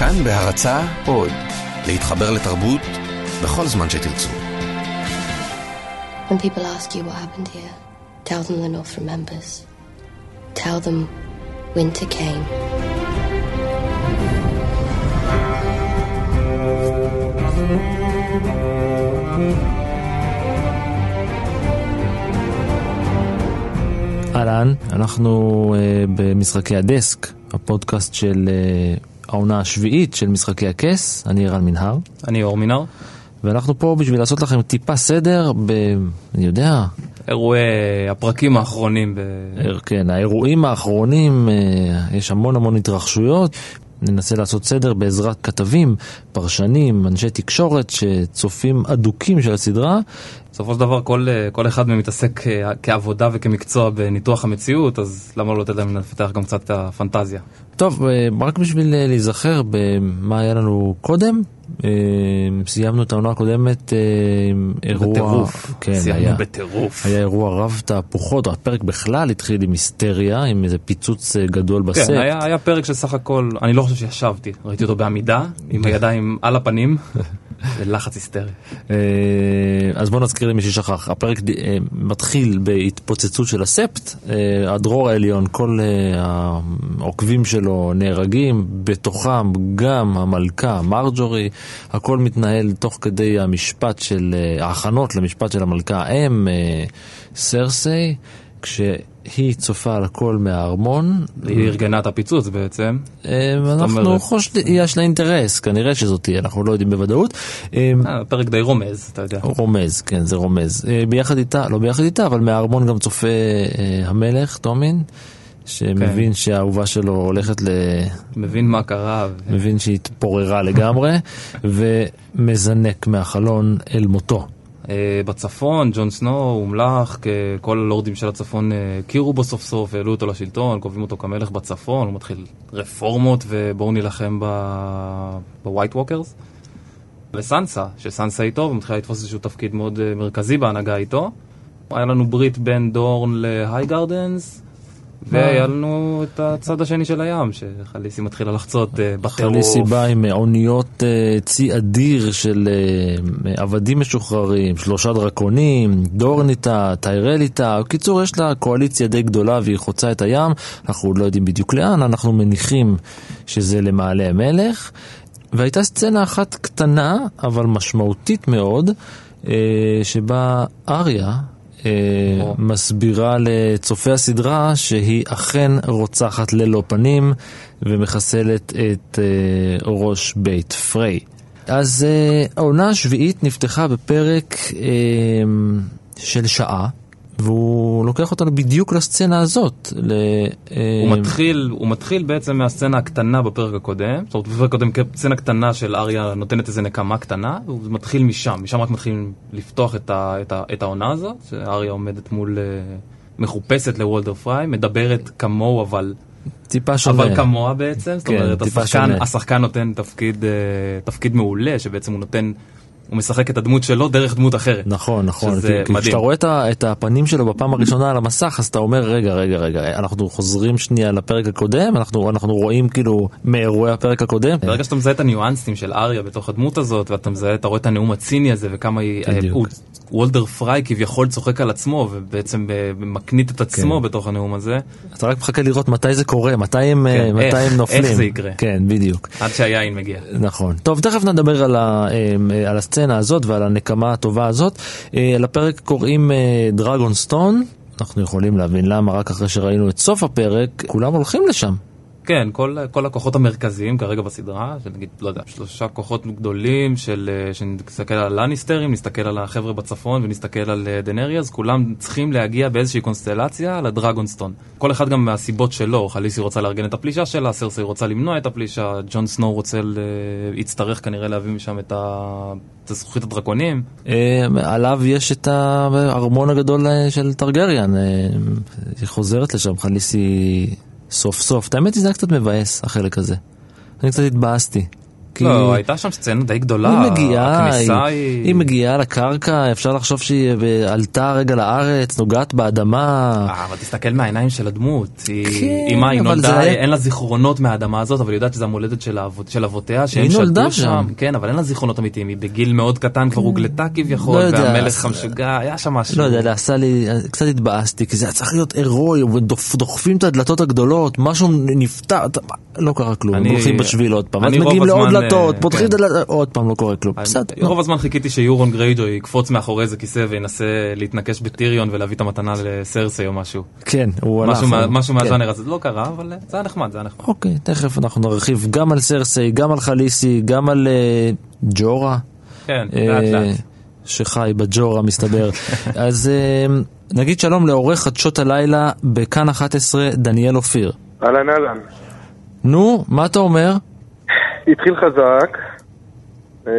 כאן בהרצה עוד, להתחבר לתרבות בכל זמן שתרצו. When people ask you what happened here, tell them the North remembers. Tell them winter came. אהלן, אנחנו uh, במשחקי הדסק, הפודקאסט של uh, העונה השביעית של משחקי הכס, אני ערן מנהר, אני אור מינר. ואנחנו פה בשביל לעשות לכם טיפה סדר ב... אני יודע, אירועי הפרקים האחרונים. ב... אה, כן, האירועים האחרונים, uh, יש המון המון התרחשויות. ננסה לעשות סדר בעזרת כתבים, פרשנים, אנשי תקשורת שצופים אדוקים של הסדרה. בסופו של דבר כל, אה, כל אחד מהם מתעסק אה, כעבודה וכמקצוע בניתוח המציאות, אז למה לא לתת להם לפתח גם קצת את הפנטזיה? טוב, אה, רק בשביל להיזכר במה היה לנו קודם, סיימנו את העונה הקודמת אה, עם אירוע... בטירוף. כן, סיימנו היה, בטירוף. היה אירוע רב תהפוכות, הפרק בכלל התחיל עם היסטריה, עם איזה פיצוץ אה, גדול בסט. כן, היה, היה פרק שסך הכל, אני לא חושב שישבתי, ראיתי אותו בעמידה, עם הידיים על הפנים, ולחץ היסטרי. אה, אז בוא נזכיר למי ששכח, הפרק אה, מתחיל בהתפוצצות של הספט, אה, הדרור העליון, כל העוקבים שלו נהרגים, בתוכם גם המלכה מרג'ורי, הכל מתנהל תוך כדי המשפט של, ההכנות למשפט של המלכה האם, אה, סרסי, כשהיא צופה על הכל מהארמון, היא ארגנה את הפיצוץ בעצם. אה, אנחנו חושדים, יש לה אינטרס, כנראה שזאת תהיה, אנחנו לא יודעים בוודאות. אה, אה, פרק די רומז, אתה יודע. רומז, כן, זה רומז. אה, ביחד איתה, לא ביחד איתה, אבל מהארמון גם צופה אה, המלך, טומין, שמבין כן. שהאהובה שלו הולכת ל... מבין מה קרה. ו- מבין שהיא התפוררה לגמרי, ומזנק מהחלון אל מותו. אה, בצפון, ג'ון סנו הומלך, כל הלורדים של הצפון אה, הכירו בו סוף סוף, העלו אותו לשלטון, קובעים אותו כמלך בצפון, הוא מתחיל רפורמות ובואו נילחם בווייט ווקרס. וסנסה, שסנסה איתו, ומתחילה לתפוס איזשהו תפקיד מאוד אה, מרכזי בהנהגה איתו. היה לנו ברית בין דורן להיי גרדנס, והיה לנו את הצד השני של הים, שחליסי מתחילה לחצות אה, בטירוף. חליסי בא עם אוניות אה, צי אדיר של אה, עבדים משוחררים, שלושה דרקונים, דורן איתה, טיירל איתה, בקיצור יש לה קואליציה די גדולה והיא חוצה את הים, אנחנו עוד לא יודעים בדיוק לאן, אנחנו מניחים שזה למעלה המלך. והייתה סצנה אחת קטנה אבל משמעותית מאוד, שבה אריה. מסבירה לצופי הסדרה שהיא אכן רוצחת ללא פנים ומחסלת את אה, ראש בית פריי. אז אה, העונה השביעית נפתחה בפרק אה, של שעה, והוא לוקח אותנו בדיוק לסצנה הזאת. ל, אה, הוא מתחיל, הוא מתחיל בעצם מהסצנה הקטנה בפרק הקודם, זאת אומרת בפרק הקודם סצנה קטנה של אריה נותנת איזה נקמה קטנה, הוא מתחיל משם, משם רק מתחילים לפתוח את, ה, את, ה, את העונה הזאת, שאריה עומדת מול, אה, מחופשת לוולדר פריי, מדברת כמוהו אבל, טיפה שונה. אבל כמוה בעצם, זאת כן, אומרת השחקן. השחקן נותן תפקיד, אה, תפקיד מעולה, שבעצם הוא נותן, הוא משחק את הדמות שלו דרך דמות אחרת. נכון, נכון. שזה כי- מדהים. כשאתה רואה את הפנים שלו בפעם הראשונה על המסך, אז אתה אומר, רגע, רגע, רגע, אנחנו חוזרים שנייה לפרק הקודם, אנחנו אנחנו רואים כאילו מאירועי הפרק הקודם. ברגע שאתה מזהה את הניואנסים של אריה בתוך הדמות הזאת, ואתה מזהה, אתה רואה את הנאום הציני הזה, וכמה היא, בדיוק. הוא, וולדר פריי כביכול צוחק על עצמו, ובעצם אה, מקנית את עצמו כן. בתוך הנאום הזה, אתה רק מחכה לראות מתי זה קורה, מתי הם אה, כן, מתי איך- הם נופלים. איך זה יקרה. כן, בדיוק. עד שהיין מגיע. נכון. טוב, תכף נדבר על, ה, אה, על הסצנה הזאת ועל הנקמה הטובה הזאת. אה, לפרק קוראים דרגון סטון. אנחנו יכולים להבין למה רק אחרי שראינו את סוף הפרק, כולם הולכים לשם. כן, כל, כל הכוחות המרכזיים כרגע בסדרה, שנגיד, לא יודע, שלושה כוחות גדולים של, אה, שנסתכל על הלניסטרים, נסתכל על החבר'ה בצפון ונסתכל על אה, דנריאז, כולם צריכים להגיע באיזושהי קונסטלציה לדרגונסטון. כל אחד גם מהסיבות שלו, חליסי רוצה לארגן את הפלישה שלה, סרסי רוצה למנוע את הפלישה, ג'ון סנואו רוצה, ל... יצטרך כנראה להביא משם את, ה... את זכוכית הדרקונים. אה, עליו יש את הארמון הגדול אה, של טרגריאן, אה, היא חוזרת לשם, חליסי סוף סוף. האמת היא זה היה קצת מבאס, החלק הזה. אני קצת התבאסתי. כי... לא, הייתה שם סצנה די גדולה. היא מגיעה, הכניסה היא, היא... היא מגיעה לקרקע, אפשר לחשוב שהיא עלתה רגע לארץ, נוגעת באדמה. אה, אבל תסתכל מהעיניים של הדמות. היא, כן, מה, היא נולדה, זה אין לה זיכרונות מהאדמה הזאת, אבל היא יודעת שזה המולדת של, האבות, של אבותיה, שהם היא נולדה שלטו שם. כן, אבל אין לה זיכרונות אמיתיים, היא בגיל מאוד קטן כבר הוגלתה כביכול, לא יודע, והמלך המשוגע, היה שם משהו. לא יודע, זה עשה לי, קצת התבאסתי, כי זה היה צריך להיות הירואי, ודוחפים את הדלתות הגדולות, משהו נפתח, אתה- לא קרה כלום, אני- הולכים בשביל עוד פעם, אז אני רוב מגיעים לעוד דלתות, אה, פותחים כן. את הדלתות, עוד פעם לא קורה כלום, בסדר, רוב. הזמן חיכיתי שיורון גרייג'וי יקפוץ מאחורי איזה כיסא וינסה להתנקש בטיריון ולהביא את המתנה לסרסי או משהו. כן, הוא הלך. משהו מה- הוא- משהו כן. מהז'אנר הזה, זה לא קרה, אבל אה, זה היה נחמד, זה היה נחמד. אוקיי, תכף אנחנו נרחיב גם על סרסי, גם על חליסי, גם על אה, ג'ורה. כן, אה, לאט לאט. שחי בג'ורה מסתבר. אז נגיד שלום לעורך חדשות הלילה בכאן 11, דניאל אופיר. אהלן אהלן. נו, מה אתה אומר? התחיל חזק, אה,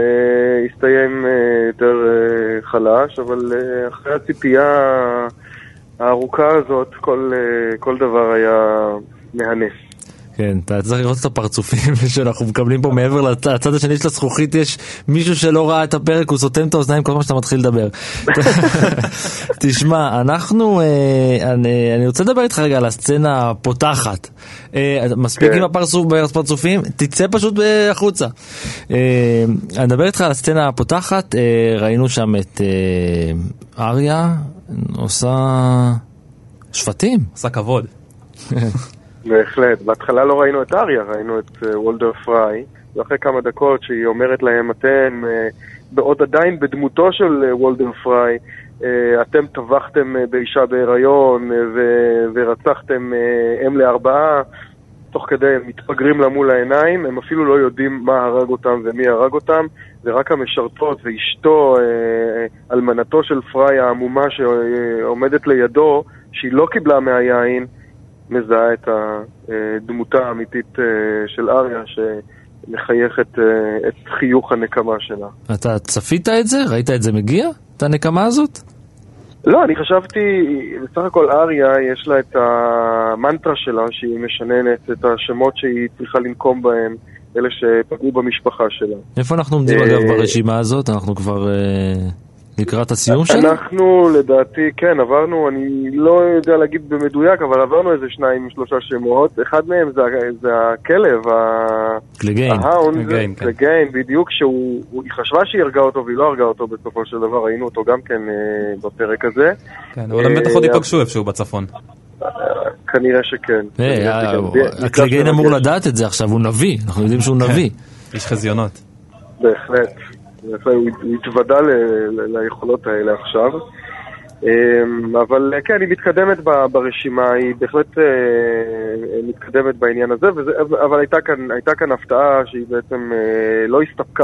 הסתיים אה, יותר אה, חלש, אבל אה, אחרי הציפייה הארוכה הזאת, כל, אה, כל דבר היה מהנס. כן, אתה צריך לראות את הפרצופים שאנחנו מקבלים פה מעבר לצד הצד השני של הזכוכית יש מישהו שלא ראה את הפרק, הוא סותם את האוזניים כל פעם שאתה מתחיל לדבר. תשמע, אנחנו, אה, אני, אני רוצה לדבר איתך רגע על הסצנה הפותחת. אה, מספיק כן. עם הפרצופים, תצא פשוט אה, החוצה. אני מדבר איתך על הסצנה הפותחת, ראינו שם את אריה עושה שפטים. עשה כבוד. בהחלט. בהתחלה לא ראינו את אריה, ראינו את אה, וולדר פריי, ואחרי כמה דקות שהיא אומרת להם, אתם, אה, בעוד עדיין בדמותו של אה, וולדר פריי, אתם טבחתם באישה בהיריון ו- ורצחתם אם לארבעה, תוך כדי הם מתפגרים לה מול העיניים, הם אפילו לא יודעים מה הרג אותם ומי הרג אותם, ורק המשרתות ואשתו, אלמנתו של פריי העמומה שעומדת לידו, שהיא לא קיבלה מהיין, מזהה את הדמותה האמיתית אה, של אריה שמחייכת אה, את חיוך הנקמה שלה. אתה צפית את זה? ראית את זה מגיע? את הנקמה הזאת? לא, אני חשבתי, בסך הכל אריה יש לה את המנטרה שלה שהיא משננת את השמות שהיא צריכה לנקום בהם, אלה שפגעו במשפחה שלה. איפה אנחנו עומדים אה, אגב ברשימה הזאת? אנחנו כבר לקראת הסיום שלה? אנחנו לדעתי, כן, עברנו, אני לא יודע להגיד במדויק, אבל עברנו איזה שניים, שלושה שמות. אחד מהם זה, זה הכלב, ה- קליגיין. ההאונד, קליגיין, כן. קליגיין, בדיוק, שהוא, הוא- היא חשבה שהיא הרגה אותו והיא לא הרגה אותו בסופו של דבר, ראינו אותו גם כן אה, בפרק הזה. כן, אבל הם בטח עוד אה, ייפגשו איפשהו בצפון. אה, כנראה שכן. כנראה אה, הקליגיין אמור לדעת את זה עכשיו, הוא נביא, אנחנו יודעים שהוא נביא. איש חזיונות. בהחלט. הוא ל- ליכולות האלה עכשיו. אמ, אבל אה, כן, היא מתקדמת ברשימה, היא בהחלט אה, מתקדמת בעניין הזה, אבל הייתה כאן, הייתה כאן הפתעה שהיא בעצם אה, לא הסתפקה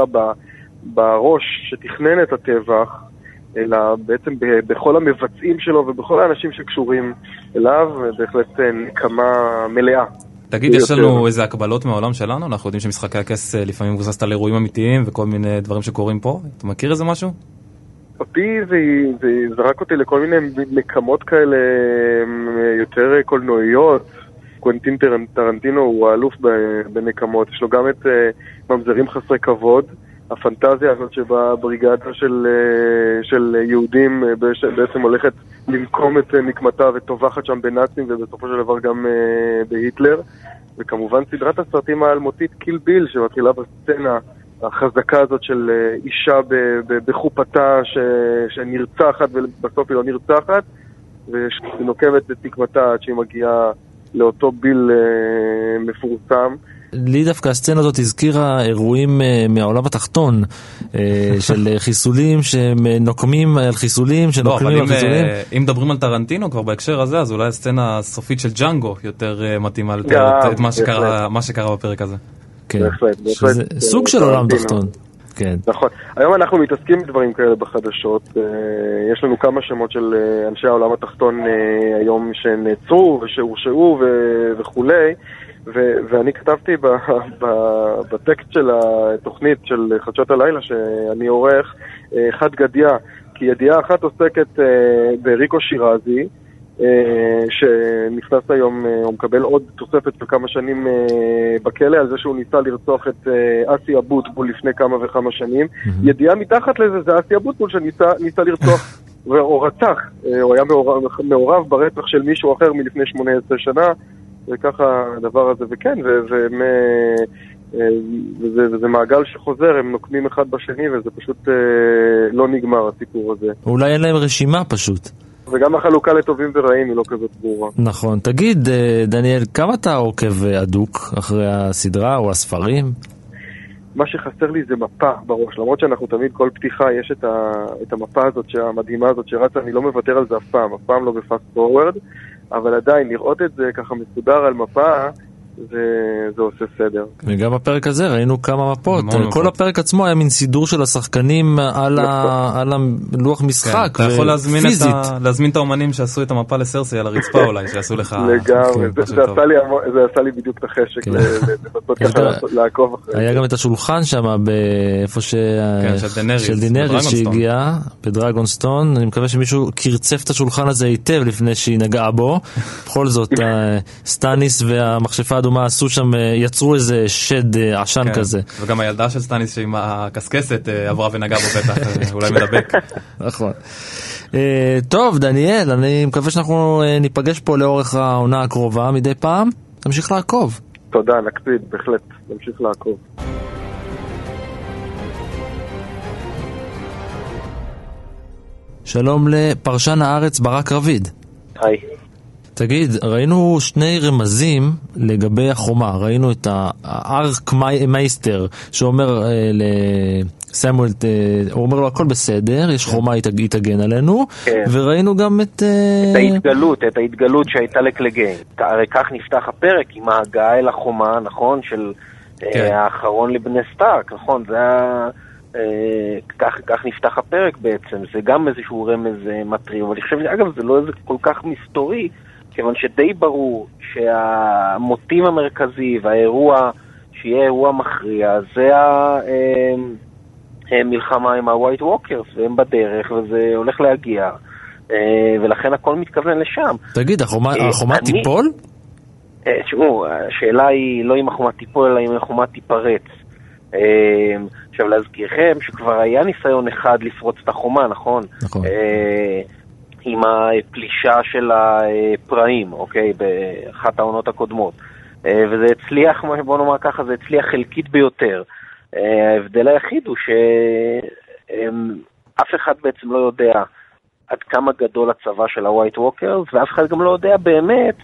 בראש שתכנן את הטבח, אלא בעצם בכל המבצעים שלו ובכל האנשים שקשורים אליו, בהחלט נקמה מלאה. תגיד, יש. לנו איזה הקבלות מהעולם שלנו? אנחנו יודעים שמשחקי הכס אה, לפעמים מבוססת על אירועים אמיתיים וכל מיני דברים שקורים פה. אתה מכיר איזה משהו? אותי זה, זה זרק אותי לכל מיני נקמות כאלה אמ, יותר קולנועיות. קוונטין טרנ- טרנטינו הוא האלוף בנקמות, יש לו גם את אה, ממזרים חסרי כבוד, הפנטזיה הזאת שבה בריגדה של, אה, של יהודים אה, בעצם הולכת לנקום את אה, נקמתה וטובחת שם בנאצים ובסופו של דבר גם בהיטלר. וכמובן סדרת הסרטים האלמותית קיל ביל שמתחילה בסצנה החזקה הזאת של אישה בחופתה ש... שנרצחת ובסוף היא לא נרצחת ונוקמת את תקוותה עד שהיא מגיעה לאותו ביל מפורסם. לי דווקא הסצנה הזאת הזכירה אירועים אה, מהעולם התחתון, אה, של אה, חיסולים שנוקמים על חיסולים, לא, שנוקמים על אם, חיסולים. אה, אם מדברים על טרנטינו כבר בהקשר הזה, אז אולי הסצנה הסופית של ג'אנגו יותר אה, מתאימה לתאר את- מה שקרה- בהחלט. מה שקרה בפרק הזה. כן, בהחלט, בהחלט. שזה אה, סוג של עולם. תחתון. כן. נכון. היום אנחנו מתעסקים בדברים כאלה בחדשות. אה, יש לנו כמה שמות של אה, אנשי העולם התחתון אה, היום שנעצרו ושהורשעו וכולי. ו- ואני כתבתי ב- ב- בטקסט של התוכנית של חדשות הלילה שאני עורך, אה, חד גדיא, כי ידיעה אחת עוסקת אה, בריקו שירזי, אה, שנכנס היום, הוא מקבל עוד תוספת של כמה שנים בכלא על זה שהוא ניסה לרצוח את אסי אבוטבול לפני כמה וכמה שנים. ידיעה מתחת לזה זה אסי אבוטבול שניסה לרצוח או רצח, הוא היה מעורב, מעורב ברצח של מישהו אחר מלפני 18 שנה, וככה הדבר הזה, וכן, ו- ו- מ- אה, וזה, וזה מעגל שחוזר, הם נוקמים אחד בשני וזה פשוט אה, לא נגמר הסיפור הזה. אולי אין להם רשימה פשוט. וגם החלוקה לטובים ורעים היא לא כזאת ברורה. נכון. תגיד, אה, דניאל, כמה אתה עוקב אה, הדוק אחרי הסדרה או הספרים? מה שחסר לי זה מפה בראש, למרות שאנחנו תמיד, כל פתיחה יש את, ה, את המפה הזאת, המדהימה הזאת שרצה, אני לא מוותר על זה אף פעם, אף פעם לא בפאסט פורוורד, אבל עדיין, לראות את זה ככה מסודר על מפה, זה, זה עושה סדר. וגם בפרק הזה ראינו כמה מפות. כל מפות. הפרק עצמו היה מין סידור של השחקנים על, ה... על הלוח כן, משחק, אתה יכול להזמין את. ה... להזמין את האומנים שעשו את המפה לסרסי על הרצפה אולי, שיעשו לך לגמרי, כן, זה, זה. עשה לי, זה עשה לי בדיוק את החשק כן. לנסות ככה לעקוב אחרי היה. גם את השולחן שם, באיפה ש... כן, של דנריס, של דנריס. שהגיע, בדרגונסטון. אני מקווה שמישהו קרצף את השולחן הזה היטב לפני שהיא נגעה בו. בכל זאת, אה, סטניס והמכשפה האדומה עשו שם, אה, יצרו איזה שד אה, עשן כן. כזה. וגם הילדה של סטניס שעם הקשקשת אה, עברה ונגעה בו בטח, אולי מדבק. נכון. טוב, דניאל, אני מקווה שאנחנו ניפגש פה לאורך העונה הקרובה מדי פעם. תמשיך לעקוב. תודה, נקפיד, בהחלט, נמשיך לעקוב. שלום לפרשן הארץ ברק רביד. היי. תגיד, ראינו שני רמזים לגבי החומה. ראינו את הארק מי- מייסטר שאומר אה, לסמואל, אה, הוא אומר לו הכל בסדר, יש חומה, היא תג- היא תגן עלינו. כן. וראינו גם את... אה, את ההתגלות, את ההתגלות שהייתה לקלגיין. הרי כך נפתח הפרק עם ההגעה אל החומה, נכון? של כן. כן. האחרון לבני סטארק, נכון? זה היה... אה, כך, כך נפתח הפרק בעצם, זה גם איזשהו רמז אה, מטריד, אבל אני חושב, אגב, זה לא איזה כל כך מסתורי, כיוון שדי ברור שהמוטיב המרכזי והאירוע שיהיה אירוע מכריע זה המלחמה עם ה-white walkers, והם בדרך וזה הולך להגיע, אה, ולכן הכל מתכוון לשם. תגיד, החומה, אה, החומה אני- תיפול? אה, תשמעו, השאלה היא לא אם החומה תיפול, אלא אם החומה תיפרץ. אה, עכשיו להזכירכם שכבר היה ניסיון אחד לפרוץ את החומה, נכון? נכון. עם הפלישה של הפראים, אוקיי? באחת העונות הקודמות. אה, וזה הצליח, בוא נאמר ככה, זה הצליח חלקית ביותר. אה, ההבדל היחיד הוא שאף אחד בעצם לא יודע עד כמה גדול הצבא של ה-white walkers, ואף אחד גם לא יודע באמת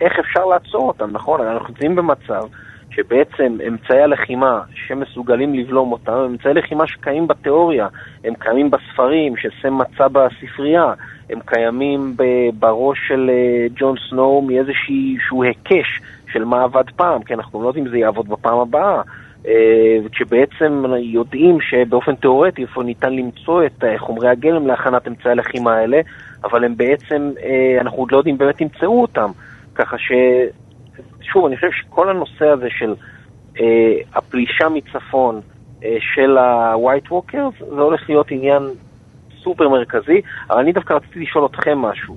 איך אפשר לעצור אותם, נכון? אנחנו נמצאים במצב שבעצם אמצעי הלחימה שמסוגלים לבלום אותם, הם אמצעי לחימה שקיימים בתיאוריה, הם קיימים בספרים שסם מצא בספרייה, הם קיימים בראש של אה, ג'ון סנואו מאיזשהו היקש של מה עבד פעם, כי אנחנו לא יודעים אם זה יעבוד בפעם הבאה. אה, כשבעצם יודעים שבאופן תיאורטי איפה ניתן למצוא את אה, חומרי הגלם להכנת אמצעי הלחימה האלה, אבל הם בעצם, אנחנו עוד לא יודעים באמת ימצאו אותם. ככה ש... שוב, אני חושב שכל הנושא הזה של אה, הפלישה מצפון אה, של ה-white walkers, זה הולך להיות עניין סופר מרכזי, אבל אני דווקא רציתי לשאול אתכם משהו.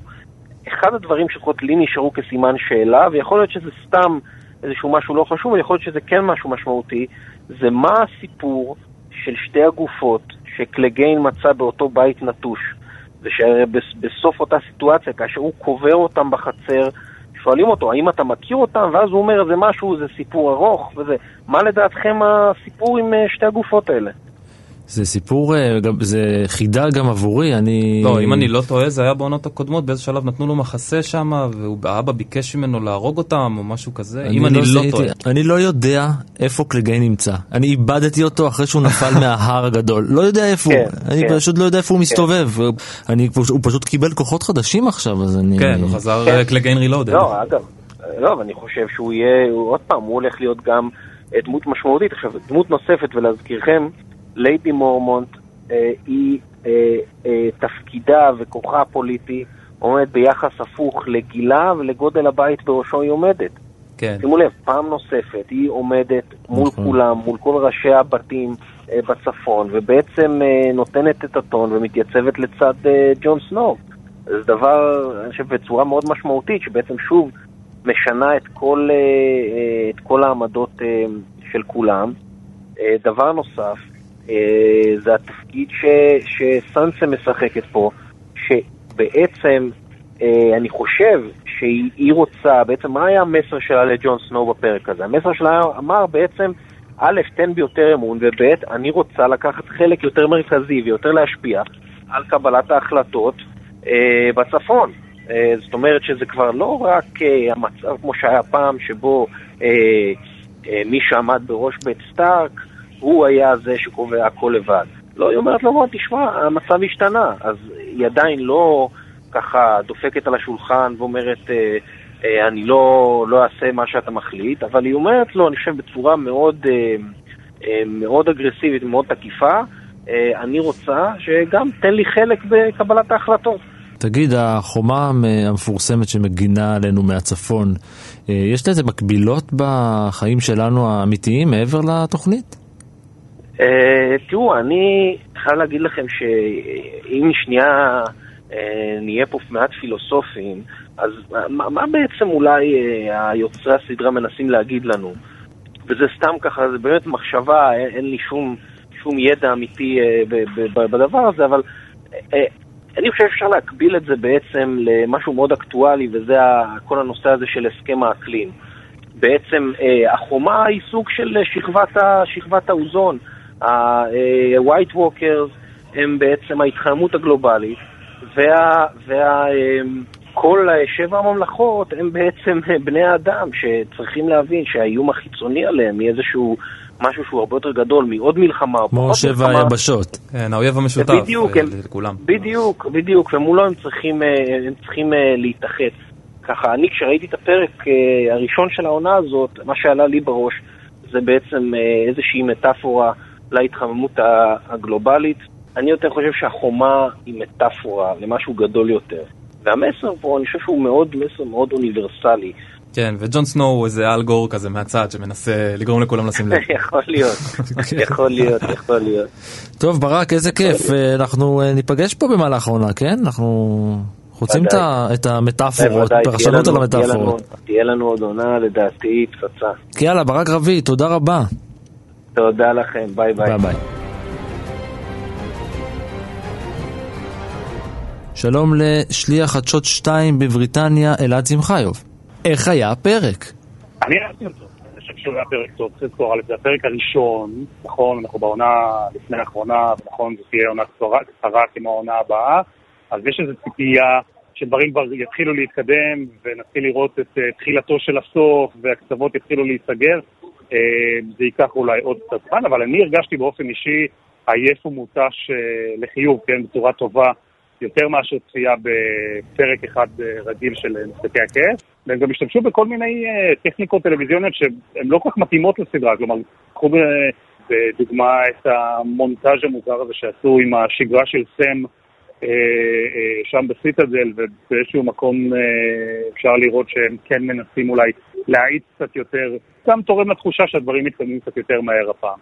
אחד הדברים שלפחות לי נשארו כסימן שאלה, ויכול להיות שזה סתם איזשהו משהו לא חשוב, אבל יכול להיות שזה כן משהו משמעותי, זה מה הסיפור של שתי הגופות שקלגיין מצא באותו בית נטוש. ושבסוף אותה סיטואציה, כאשר הוא קובר אותם בחצר, שואלים אותו, האם אתה מכיר אותם? ואז הוא אומר, זה משהו, זה סיפור ארוך, וזה... מה לדעתכם הסיפור עם אה, שתי הגופות האלה? זה סיפור, אה, זה חידה גם עבורי, אני... לא, אם אני לא טועה, זה היה בעונות הקודמות, באיזה שלב נתנו לו מחסה שם, והאבא ביקש ממנו להרוג אותם, או משהו כזה, אם אני לא זיהיתי- טועה. אני לא יודע איפה קלגיין נמצא. אני איבדתי אותו אחרי שהוא נפל מההר הגדול. לא יודע איפה הוא. כן, אני כן. פשוט לא יודע איפה הוא מסתובב. אני, הוא פשוט קיבל כוחות חדשים עכשיו, אז אני... כן, הוא חזר כן. קלגיין רילודד. לא, אגב, לא, אבל אני חושב שהוא יהיה, הוא, עוד פעם, הוא הולך להיות גם אה, דמות משמעותית. עכשיו, דמות נוספת, ולהזכירכם, ליידי מורמונט, אה, היא, אה, אה, תפקידה וכוחה הפוליטי עומד ביחס הפוך לגילה ולגודל הבית בראשו היא עומדת. כן. שימו לב, פעם נוספת היא עומדת מול נכון. כולם, מול כל ראשי הבתים אה, בצפון, ובעצם אה, נותנת את הטון ומתייצבת לצד אה, ג'ון סנואו. זה דבר, אני חושב, בצורה מאוד משמעותית, שבעצם שוב משנה את כל, אה, אה, את כל העמדות אה, של כולם. דבר נוסף, זה התפקיד ש, שסנסה משחקת פה, שבעצם אני חושב שהיא רוצה, בעצם מה היה המסר שלה לג'ון סנואו בפרק הזה? המסר שלה אמר בעצם, א', תן בי יותר אמון, וב', אני רוצה לקחת חלק יותר מרכזי ויותר להשפיע על קבלת ההחלטות אה, בצפון. אה, זאת אומרת שזה כבר לא רק אה, המצב כמו שהיה פעם, שבו אה, אה, מי שעמד בראש בית סטארק, הוא היה זה שקובע הכל לבד. לא, היא אומרת לו, בוא, תשמע, המצב השתנה. אז היא עדיין לא ככה דופקת על השולחן ואומרת, אה, אה, אני לא, לא אעשה מה שאתה מחליט, אבל היא אומרת לו, אני חושב, בצורה מאוד, אה, אה, מאוד אגרסיבית, מאוד תקיפה, אה, אני רוצה שגם תן לי חלק בקבלת ההחלטות. תגיד, החומה המפורסמת שמגינה עלינו מהצפון, אה, יש לזה מקבילות בחיים שלנו האמיתיים מעבר לתוכנית? Uh, תראו, אני חייב להגיד לכם שאם שנייה uh, נהיה פה מעט פילוסופיים, אז מה, מה בעצם אולי uh, היוצרי הסדרה מנסים להגיד לנו? וזה סתם ככה, זה באמת מחשבה, אין, אין לי שום, שום ידע אמיתי uh, בדבר הזה, אבל uh, אני חושב שאפשר להקביל את זה בעצם למשהו מאוד אקטואלי, וזה כל הנושא הזה של הסכם האקלים. בעצם אה, החומה היא סוג של שכבת, ה, שכבת האוזון. ה-white walkers הם בעצם ההתחממות הגלובלית, וה, וה, אה, כל שבע הממלכות הם בעצם בני האדם שצריכים להבין שהאיום החיצוני עליהם היא איזשהו משהו שהוא הרבה יותר גדול מעוד מלחמה. כמו שבע היבשות. כן, האויב המשותף בדיוק, הם, לכולם. בדיוק, בדיוק, ומולו הם צריכים, אה, הם צריכים אה, להתאחד. ככה, אני כשראיתי את הפרק אה, הראשון של העונה הזאת, מה שעלה לי בראש זה בעצם איזושהי מטאפורה להתחממות הגלובלית. אני יותר חושב שהחומה היא מטאפורה למשהו גדול יותר. והמסר פה, אני חושב שהוא מאוד מסר מאוד אוניברסלי. כן, וג'ון סנואו הוא איזה אל גור כזה מהצד שמנסה לגרום לכולם לשים לב. יכול להיות, יכול להיות, יכול להיות. טוב, ברק, איזה כיף. אה, אנחנו אה, ניפגש פה במהלך העונה, כן? אנחנו רוצים את המטאפורות, פרשנות על המטאפורות. תהיה לנו עוד עונה, לדעתי, פצצה. יאללה, ברק רבי, תודה רבה. תודה לכם, ביי ביי. ביי ביי. שלום לשליח חדשות 2 בבריטניה, אלעד שמחיוף. איך היה הפרק? אני אהבתי אותו. אני חושב שהוא היה פרק טוב, צריך לזכור, זה הפרק הראשון, נכון, אנחנו בעונה לפני האחרונה, נכון, זו תהיה עונה קצרה, קצרה כמו העונה הבאה, אז יש איזו ציפייה שדברים כבר יתחילו להתקדם, ונתחיל לראות את uh, תחילתו של הסוף, והקצוות יתחילו להיסגר. Uh, זה ייקח אולי עוד קצת זמן, אבל אני הרגשתי באופן אישי עייף ומותש uh, לחיוב, כן, בצורה טובה. יותר מאשר צפייה בפרק אחד אה, רגיל של אה, משחקי הכס, והם גם השתמשו בכל מיני אה, טכניקות טלוויזיוניות שהן לא כל כך מתאימות לסדרה, כלומר, קחו בדוגמה את המונטאז' המוזר הזה שעשו עם השגרה של סם שם בסיטאדל, ובאיזשהו מקום אפשר לראות שהם כן מנסים אולי להאיץ קצת יותר, גם תורם לתחושה שהדברים מתקדמים קצת יותר מהר הפעם.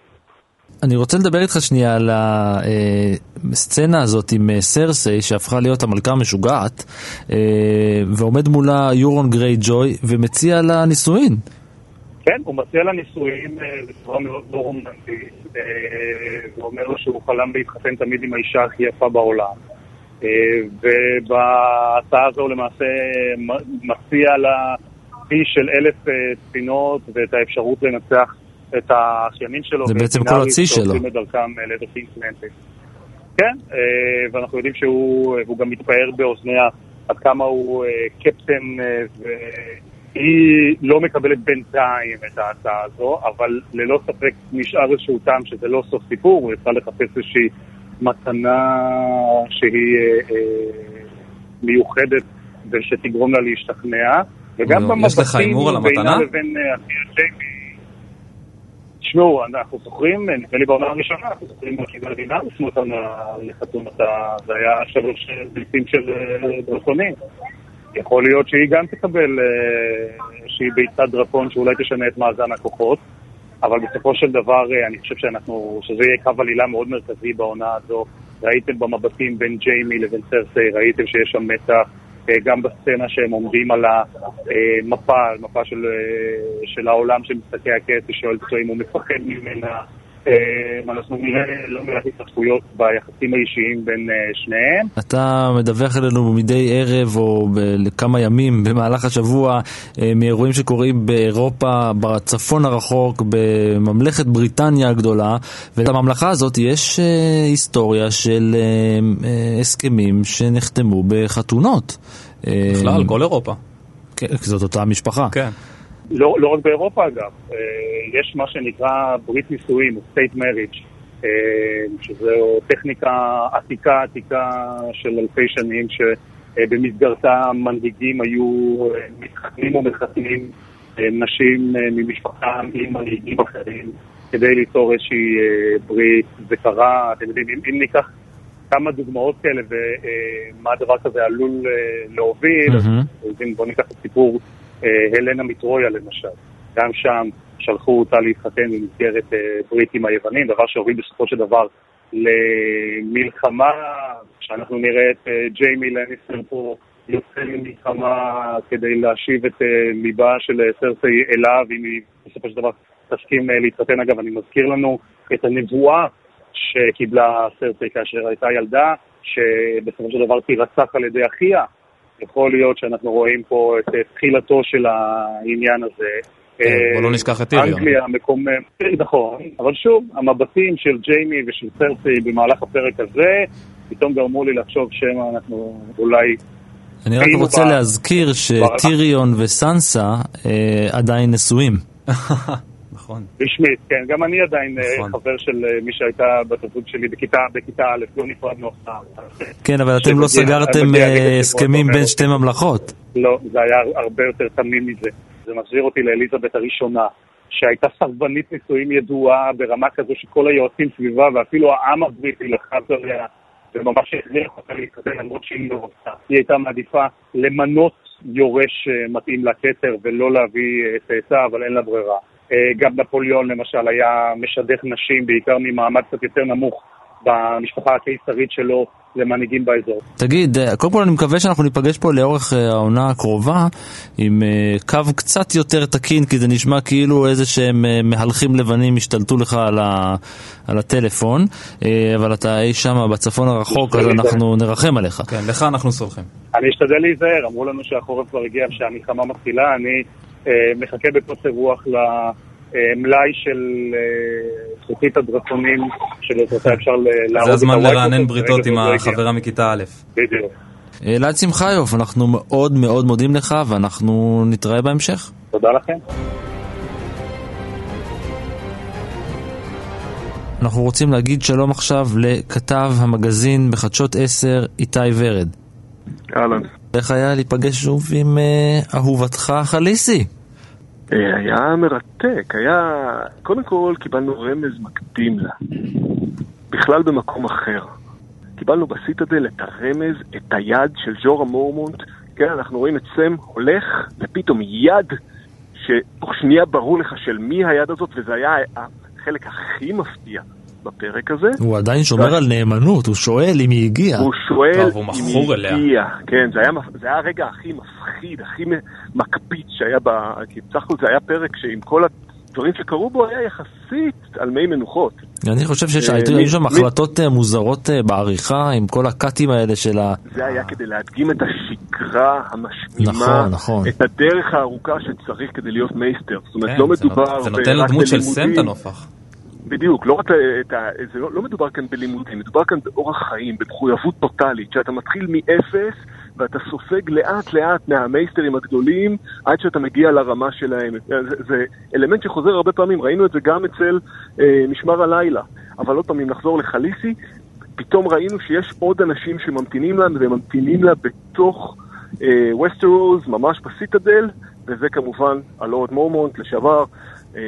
אני רוצה לדבר איתך שנייה על הסצנה הזאת עם אה, סרסי, שהפכה להיות המלכה המשוגעת, אה, ועומד מולה יורון גריי ג'וי ומציע לה נישואין. כן, הוא מציע לה נישואין אה, בצורה מאוד לא רומנטית, ואומר לו שהוא חלם להתחתן תמיד עם האישה הכי יפה בעולם. ובהצעה הזו למעשה מציע לה פי של אלף ספינות ואת האפשרות לנצח את האחיינים שלו. זה בעצם כל הצי שלו. שעושים את דרכם פינקלנטים. כן, אה, ואנחנו יודעים שהוא גם מתפאר באוזניה עד כמה הוא אה, קפטן, אה, והיא לא מקבלת בינתיים את ההצעה הזו, אבל ללא ספק נשאר איזשהו טעם שזה לא סוף סיפור, הוא יצא לחפש איזושהי מתנה שהיא מיוחדת ושתגרום לה להשתכנע. וגם במבטים בינה לבין אחיה ג'יימי תשמעו, אנחנו זוכרים, נדמה לי בעונה הראשונה, אנחנו זוכרים בקיבל דינה עשו אותם לחתונתה, זה היה שלוש ביצים של אה, דרקונים. יכול להיות שהיא גם תקבל אה, איזושהי ביצת דרקון שאולי תשנה את מאזן הכוחות, אבל בסופו של דבר אה, אני חושב שאנחנו, שזה יהיה קו עלילה מאוד מרכזי בעונה הזו, ראיתם במבטים בין ג'יימי לבין סרסי, ראיתם שיש שם מתח, אה, גם בסצנה שהם עומדים על המפה, על מפה של, אה, של העולם של משחקי הכס, ושואל אותו אם הוא מפחד ממנה. אה, אנחנו נראה לא מעט התפתחויות ביחסים האישיים בין אה, שניהם. אתה מדווח אלינו מדי ערב או לכמה ימים במהלך השבוע אה, מאירועים שקורים באירופה, בצפון הרחוק, בממלכת בריטניה הגדולה, ולממלכה הזאת יש היסטוריה של הסכמים שנחתמו בחתונות. בכלל, כל אירופה. כן, זאת אותה משפחה. כן. לא, לא רק באירופה אגב, אה, יש מה שנקרא ברית נישואים, state marriage, אה, שזו טכניקה עתיקה עתיקה של אלפי שנים, שבמסגרתה מנהיגים היו מתחתנים ומחתנים נשים ממשפחה עם מנהיגים אחרים כדי ליצור איזושהי ברית. זה קרה, אתם יודעים, אם, אם ניקח כמה דוגמאות כאלה ומה הדבר כזה עלול להוביל, mm-hmm. אז בואו ניקח את הסיפור אה, הלנה מטרויה למשל. גם שם שלחו אותה להתחתן במסגרת אה, ברית עם היוונים, דבר שהוביל בסופו של דבר למלחמה, שאנחנו נראה את אה, ג'יימי לניסטר פה יוצא למלחמה כדי להשיב את ליבה של סרסי אליו, אם היא בסופו של דבר תסכים להתחתן. אגב, אני מזכיר לנו את הנבואה שקיבלה סרסי כאשר הייתה ילדה, שבסופו של דבר תירצח על ידי אחיה. יכול להיות שאנחנו רואים פה את תחילתו של העניין הזה. כן, בוא לא נשכח את טיריון. אנגליה מקומם, נכון, אבל שוב, המבטים של ג'יימי ושל סרסי במהלך הפרק הזה, פתאום גרמו לי לחשוב שמא אנחנו אולי... אני רק רוצה להזכיר שטיריון וסנסה אה, עדיין נשואים. נכון. רשמית, כן. גם אני עדיין אה, נכון. חבר של אה, מי שהייתה בתרבות שלי בכיתה, בכיתה א', לא נפרדנו אף פעם. כן, אבל אתם לא סגרתם אה, הסכמים בין שתי ממלכות. לא, זה היה הרבה יותר תמים מזה. זה מחזיר אותי לאליזבת הראשונה, שהייתה סרבנית נישואים ידועה ברמה כזו שכל היועצים סביבה, ואפילו העם הבריטי לחץ עליה, וממש הכריח אותה להתחתן למרות שהיא לא רוצה. היא הייתה מעדיפה למנות יורש מתאים לכתר ולא להביא צאצא, אבל אין לה ברירה. אה, גם נפוליאון למשל היה משדך נשים, בעיקר ממעמד קצת יותר נמוך במשפחה הקיסרית שלו למנהיגים באזור. תגיד, אה, קודם כל אני מקווה שאנחנו ניפגש פה לאורך אה, העונה הקרובה עם קו קצת יותר תקין, כי זה נשמע כאילו איזה שהם מהלכים לבנים השתלטו לך על, ה, על הטלפון, אבל אתה אי שם בצפון הרחוק, אז אנחנו נרחם עליך. כן, לך אנחנו סולחים. אני אשתדל להיזהר, אמרו לנו שהחורף כבר הגיע ושהמלחמה מתחילה, אני מחכה בקוצר רוח למלאי של אה, זכוכית הדרקונים שבעזרתה אפשר להרוג. זה הזמן לרענן בריתות עם החברה מכיתה א'. בדיוק. אלעד שמחיוף, אנחנו מאוד מאוד מודים לך ואנחנו נתראה בהמשך. תודה לכם. אנחנו רוצים להגיד שלום עכשיו לכתב המגזין בחדשות 10, איתי ורד. אהלן. איך היה להיפגש שוב עם אה, אהובתך חליסי? אה, היה מרתק, היה... קודם כל קיבלנו רמז מקדים לה. בכלל במקום אחר. קיבלנו בסיטאדל את הרמז, את היד של ג'ורה מורמונט. כן, אנחנו רואים את סם הולך, ופתאום יד שתוך שנייה ברור לך של מי היד הזאת, וזה היה החלק הכי מפתיע בפרק הזה. הוא עדיין שומר על נאמנות, הוא שואל אם היא הגיעה. הוא שואל אם היא הגיעה. כן, זה היה, זה היה הרגע הכי מפחיד, הכי מקפיץ שהיה ב... כי בסך הכל זה היה פרק שעם כל הדברים שקרו בו היה יחסית על מי מנוחות. אני חושב שהיו אה, שם החלטות אה, מוזרות אה, בעריכה עם כל הקאטים האלה של ה... זה היה כדי להדגים את השגרה המשמימה, נכון, נכון. את הדרך הארוכה שצריך כדי להיות מייסטר. זאת אומרת, כן, לא מדובר... זה נותן לדמות של סם את הנופח. בדיוק, לא רק את ה... זה לא, לא מדובר כאן בלימודים, מדובר כאן באורח חיים, במחויבות טוטאלית, שאתה מתחיל מאפס ואתה סופג לאט לאט מהמייסטרים הגדולים עד שאתה מגיע לרמה שלהם. זה, זה אלמנט שחוזר הרבה פעמים, ראינו את זה גם אצל אה, משמר הלילה. אבל עוד פעם, אם נחזור לחליסי, פתאום ראינו שיש עוד אנשים שממתינים לה, והם ממתינים לה בתוך אה, ממש בסיטדל, וזה כמובן הלורד מורמונט לשעבר. אה,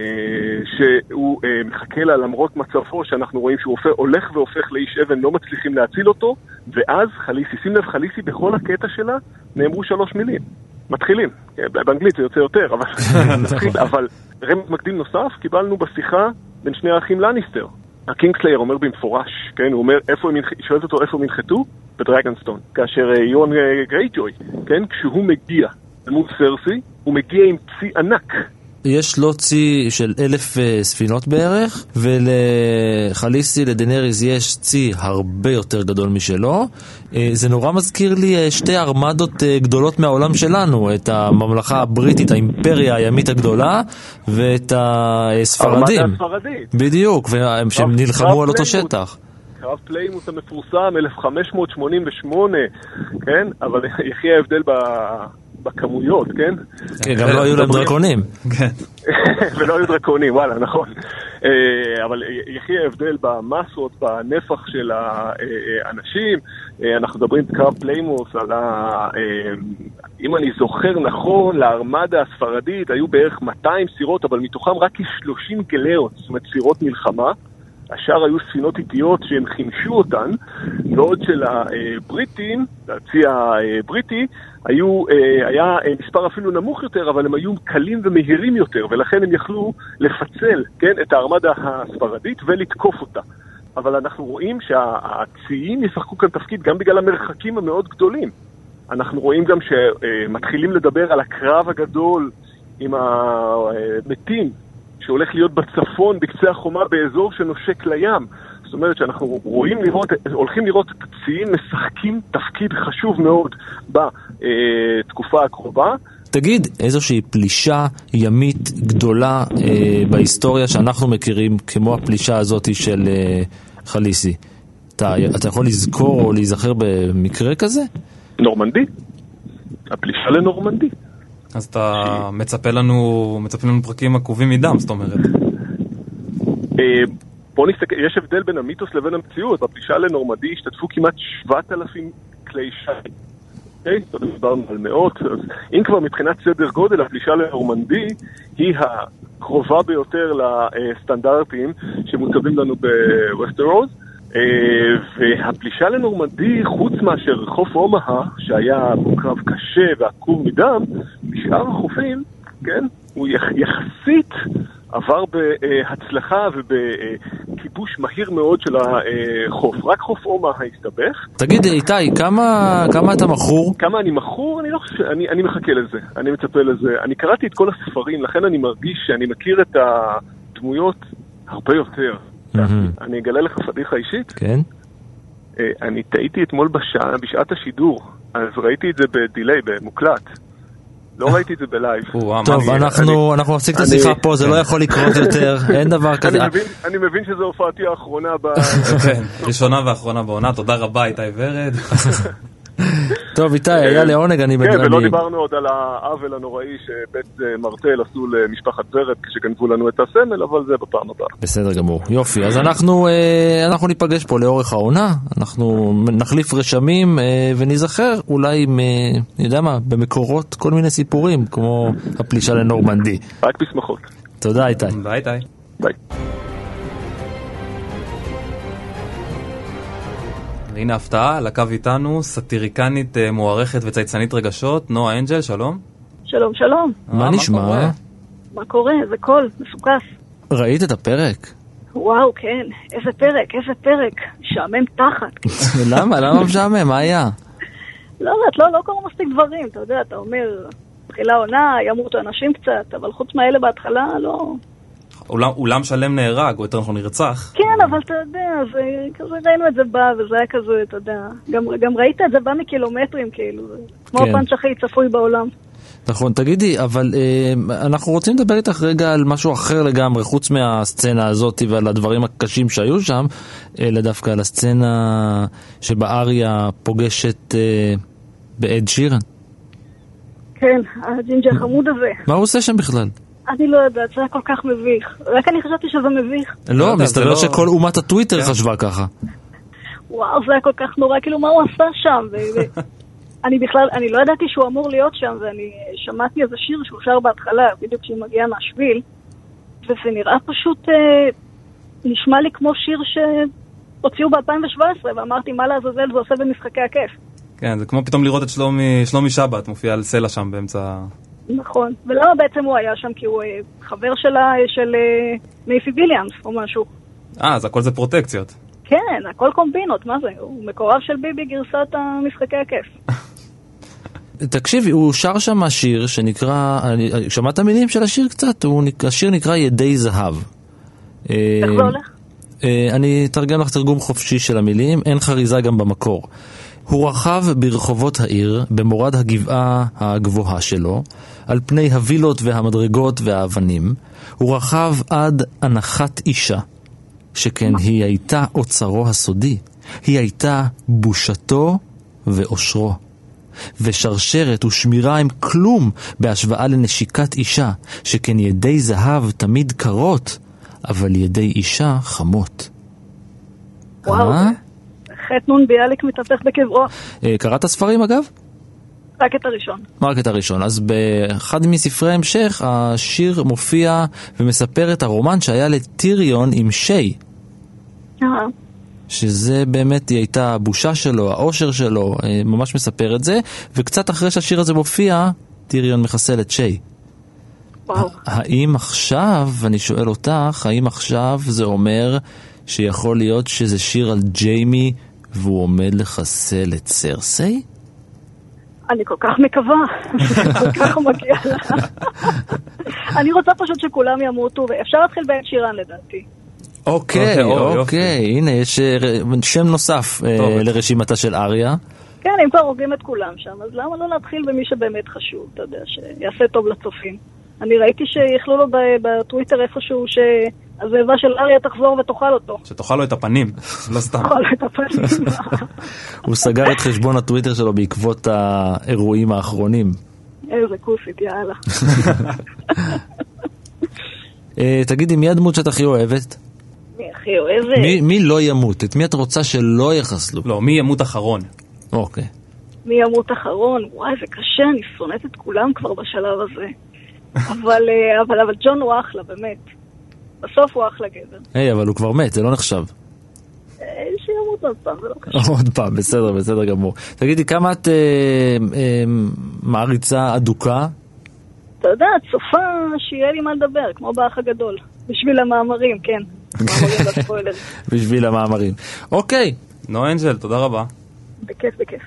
שהוא אה, מחכה לה למרות מצבו, שאנחנו רואים שהוא הולך והופך לאיש אבן, לא מצליחים להציל אותו, ואז חליסי, שים לב, חליסי בכל הקטע שלה נאמרו שלוש מילים. מתחילים, כן, באנגלית זה יוצא יותר, אבל, אבל רמז מקדים נוסף קיבלנו בשיחה בין שני האחים לניסטר. ה Kingslayer אומר במפורש כן, הוא אומר, איפה הם, היא שואלת אותו איפה הם ינחתו? בדרגונסטון. כאשר אה, יורון אה, גרייג'וי, כן, כשהוא מגיע מול סרסי, הוא מגיע עם צי ענק. יש לו צי של אלף אה, ספינות בערך, ולחליסי, לדנריז, יש צי הרבה יותר גדול משלו. אה, זה נורא מזכיר לי אה, שתי ארמדות גדולות מהעולם שלנו, את הממלכה הבריטית, האימפריה הימית הגדולה, ואת הספרדים. ארמדה הספרדית. בדיוק, והם- שהם נלחמו על אותו. שטח. קרב פליימוס המפורסם, 1588, כן? אבל יחי ההבדל ב... בכמויות, כן? כן, גם לא היו להם דרקונים. כן. ולא היו דרקונים, וואלה, נכון. אה, אבל יחי ההבדל במסות, בנפח של האנשים. אה, אנחנו מדברים קרב פליימוס על ה... אה, אם אני זוכר נכון, לארמדה הספרדית היו בערך 200 סירות, אבל מתוכם רק כ-30 גלרות, זאת אומרת סירות מלחמה. השאר היו ספינות איטיות שהם חימשו אותן, בעוד שלבריטים, לצי הבריטי, היו, אה, היה אה, מספר אפילו נמוך יותר, אבל הם היו קלים ומהירים יותר, ולכן הם יכלו לפצל, כן, את הארמדה הספרדית ולתקוף אותה. אבל אנחנו רואים שהציים ישחקו כאן תפקיד גם בגלל המרחקים המאוד גדולים. אנחנו רואים גם שמתחילים לדבר על הקרב הגדול עם המתים שהולך להיות בצפון, בקצה החומה, באזור שנושק לים. זאת אומרת שאנחנו רואים לראות, הולכים לראות את הציים משחקים תפקיד חשוב מאוד בתקופה הקרובה. תגיד, איזושהי פלישה ימית גדולה אה, בהיסטוריה שאנחנו מכירים, כמו הפלישה הזאת של אה, חליסי. אתה, אתה יכול לזכור או להיזכר במקרה כזה? נורמנדי. הפלישה לנורמנדי. אז אתה מצפה לנו, מצפים לנו פרקים עקובים מדם, זאת אומרת. אה, בוא נסתכל, יש הבדל בין המיתוס לבין המציאות. בפלישה לנורמדי השתתפו כמעט 7,000 כלי שיט. אוקיי? זאת אומרת, דיברנו על מאות. אז אם כבר מבחינת סדר גודל, הפלישה לנורמנדי היא הקרובה ביותר לסטנדרטים שמוצבים לנו בווסטרוס. אה, והפלישה לנורמדי, חוץ מאשר חוף אומהה, שהיה בו קרב קשה ועקוב מדם, בשאר החופים, כן, הוא יח, יחסית עבר בהצלחה ובכיבוש מהיר מאוד של החוף. רק חוף אומהה הסתבך. תגיד, איתי, כמה, כמה אתה מכור? כמה אני מכור? אני לא חושב, אני, אני מחכה לזה, אני מצפה לזה. אני קראתי את כל הספרים, לכן אני מרגיש שאני מכיר את הדמויות הרבה יותר. אני אגלה לך פדיחה אישית. כן. אה, אני טעיתי אתמול בשעה, בשעת השידור, אז ראיתי את זה ב delay, במוקלט. לא ראיתי את זה ב live. טוב? אנחנו, אנחנו נפסיק את השיחה פה, זה לא יכול לקרות יותר, אין דבר כזה. אני מבין, אני מבין שזו הופעתי האחרונה ב... כן, ראשונה ואחרונה בעונה, תודה רבה איתי ורד. טוב, איתי, היה לעונג, אני... כן, ולא אני- דיברנו עוד על העוול הנוראי שבית אה, מרטל עשו למשפחת ורד כשגנבו לנו את הסמל, אבל זה בפעם הבאה. בסדר גמור, יופי. אז אנחנו, אה, אנחנו ניפגש פה לאורך העונה, אנחנו נחליף רשמים אה, וניזכר אולי, אה, אני יודע מה, במקורות כל מיני סיפורים, כמו הפלישה לנורמנדי. רק בשמחות. תודה איתי. ביי איתי. והנה הפתעה, על הקו איתנו, סאטיריקנית אה, מוערכת וצייצנית רגשות, נועה אנג'ל, שלום. שלום, שלום. מה נשמע? מה קורה? זה קול, מסוכס. ראית את הפרק? וואו, כן, איזה פרק, איזה פרק. משעמם תחת. למה? למה משעמם? מה היה? לא יודעת, לא, לא קרו מספיק דברים, אתה יודע, אתה אומר, תחילה עונה, ימותו אנשים קצת, אבל חוץ מאלה בהתחלה, לא... אולם- אולם שלם נהרג, או יותר נכון נרצח. כן, אבל אתה יודע, זה כזה, ראינו את זה בא, וזה היה כזה, אתה יודע, גם, גם ראית את זה בא מקילומטרים, כאילו, זה כמו כן. הפאנץ' הכי צפוי בעולם. נכון, תגידי, אבל אה, אנחנו רוצים לדבר איתך רגע על משהו אחר לגמרי, חוץ מהסצנה הזאת ועל הדברים הקשים שהיו שם, אלא דווקא על הסצנה שבה אריה פוגשת אה, באד שירן. כן, הג'ינג'י החמוד הזה. מה הוא עושה שם בכלל? אני לא יודעת, זה היה כל כך מביך. רק אני חשבתי שזה מביך. לא לא, מסתבר לא- שכל אומת הטוויטר כן. חשבה ככה. וואו, זה היה כל כך נורא, כאילו, מה הוא עשה שם? אני בכלל, אני לא ידעתי שהוא אמור להיות שם, ואני שמעתי איזה שיר שהוא שר בהתחלה, בדיוק כשהוא מגיע מהשביל, וזה נראה פשוט, אה, נשמע לי כמו שיר שהוציאו ב-2017, ואמרתי, מה לעזאזל זה עושה במשחקי הכיף. כן, זה כמו פתאום לראות את שלומי, שלומי שבת מופיע על סלע שם באמצע... נכון. ולמה בעצם הוא היה שם? כי הוא אה, חבר שלה, של אה, מייפי ויליאמס, או משהו. אה, אז הכל זה פרוטקציות. כן, הכל קומבינות, מה זה? הוא מקורב של ביבי גרסת המשחקי הכיף. תקשיבי, הוא שר שם שיר שנקרא, שמעת מילים של השיר קצת? הוא, השיר נקרא ידי זהב. איך זה הולך? אה, אני אתרגם לך תרגום חופשי של המילים, אין חריזה גם במקור. הוא רכב ברחובות העיר, במורד הגבעה הגבוהה שלו, על פני הווילות והמדרגות והאבנים. הוא רכב עד הנחת אישה, שכן היא הייתה אוצרו הסודי. היא הייתה בושתו ואושרו. ושרשרת ושמירה הם כלום בהשוואה לנשיקת אישה, שכן ידי זהב תמיד קרות, אבל ידי אישה חמות. וואו, אה? חטא נון ביאליק מתהפך בקברו. אה, קראת ספרים אגב? רק את הראשון. רק את הראשון. אז באחד מספרי ההמשך, השיר מופיע ומספר את הרומן שהיה לטיריון עם שי. אה, שזה באמת, היא הייתה הבושה שלו, האושר שלו, אה, ממש מספר את זה, וקצת אחרי שהשיר הזה מופיע, טיריון מחסל את שי. וואו. האם עכשיו, אני שואל אותך, האם עכשיו זה אומר שיכול להיות שזה שיר על ג'יימי והוא עומד לחסל את סרסי? אני כל כך מקווה, כל כך מגיע לה. אני רוצה פשוט שכולם ימותו, ואפשר להתחיל בעין שירן לדעתי. אוקיי, אוקיי, אוי, אוקיי, הנה יש אה, שם נוסף אה. לרשימתה של אריה. כן, אם כבר הורגים את כולם שם, אז למה לא להתחיל במי שבאמת חשוב, אתה יודע, שיעשה טוב לצופים. אני ראיתי שיכלו לו בטוויטר איפשהו שהזאבה של אריה תחזור ותאכל אותו. שתאכל לו את הפנים, לא סתם. תאכל לו את הפנים. הוא סגר את חשבון הטוויטר שלו בעקבות האירועים האחרונים. איזה כוסית, יאללה. אה, תגידי, מי הדמות שאת הכי אוהבת? מי הכי אוהבת? מי, מי לא ימות? את מי את רוצה שלא יחסלו? לא, מי ימות אחרון? אוקיי. מי ימות אחרון? וואי, זה קשה, אני שונאת את כולם כבר בשלב הזה. אבל, אה, אבל, אבל ג'ון הוא אחלה, באמת. בסוף הוא אחלה גבר. היי, אבל הוא כבר מת, זה לא נחשב. אה, שימות עוד פעם, זה לא קשה. עוד פעם, בסדר, בסדר גמור. תגידי, כמה את אה, אה, מעריצה אדוקה? אתה יודע, צופה שיהיה לי מה לדבר, כמו באח הגדול. בשביל המאמרים, כן. בשביל המאמרים. אוקיי, נו אנג'ל, תודה רבה. בכיף, בכיף.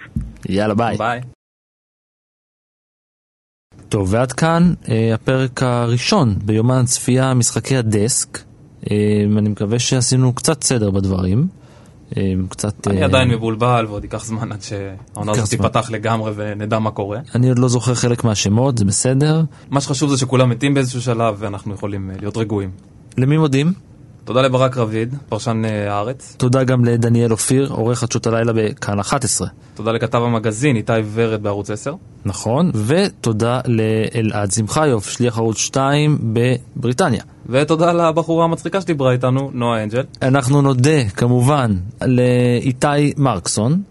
יאללה ביי. ביי. טוב, ועד כאן אה, הפרק הראשון ביומן צפייה משחקי הדסק. אה, אני מקווה שעשינו קצת סדר בדברים. אה, קצת... אני אה, עדיין מבולבל ועוד ייקח זמן עד שהעונה הזאת. תיפתח לגמרי ונדע מה קורה. אני עוד לא זוכר חלק מהשמות, זה בסדר. מה שחשוב זה שכולם מתים באיזשהו שלב ואנחנו יכולים אה, להיות רגועים. למי מודים? תודה לברק רביד, פרשן אה, הארץ. תודה גם לדניאל אופיר, עורך חדשות הלילה בכאן 11. תודה לכתב המגזין איתי ורד בערוץ 10. נכון, ותודה לאלעד שמחיוף, שליח ערוץ 2 בבריטניה. ותודה לבחורה המצחיקה שדיברה איתנו, נועה אנג'ל. אנחנו נודה כמובן לאיתי מרקסון,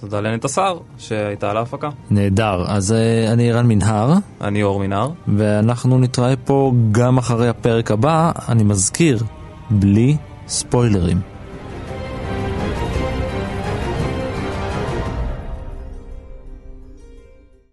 תודה לנטע סער שהייתה על ההפקה. ונהדר. אז אה, אני רן מנהר, אני אור מנהר. ואנחנו נתראה פה גם אחרי הפרק הבא, אני מזכיר, בלי ספוילרים.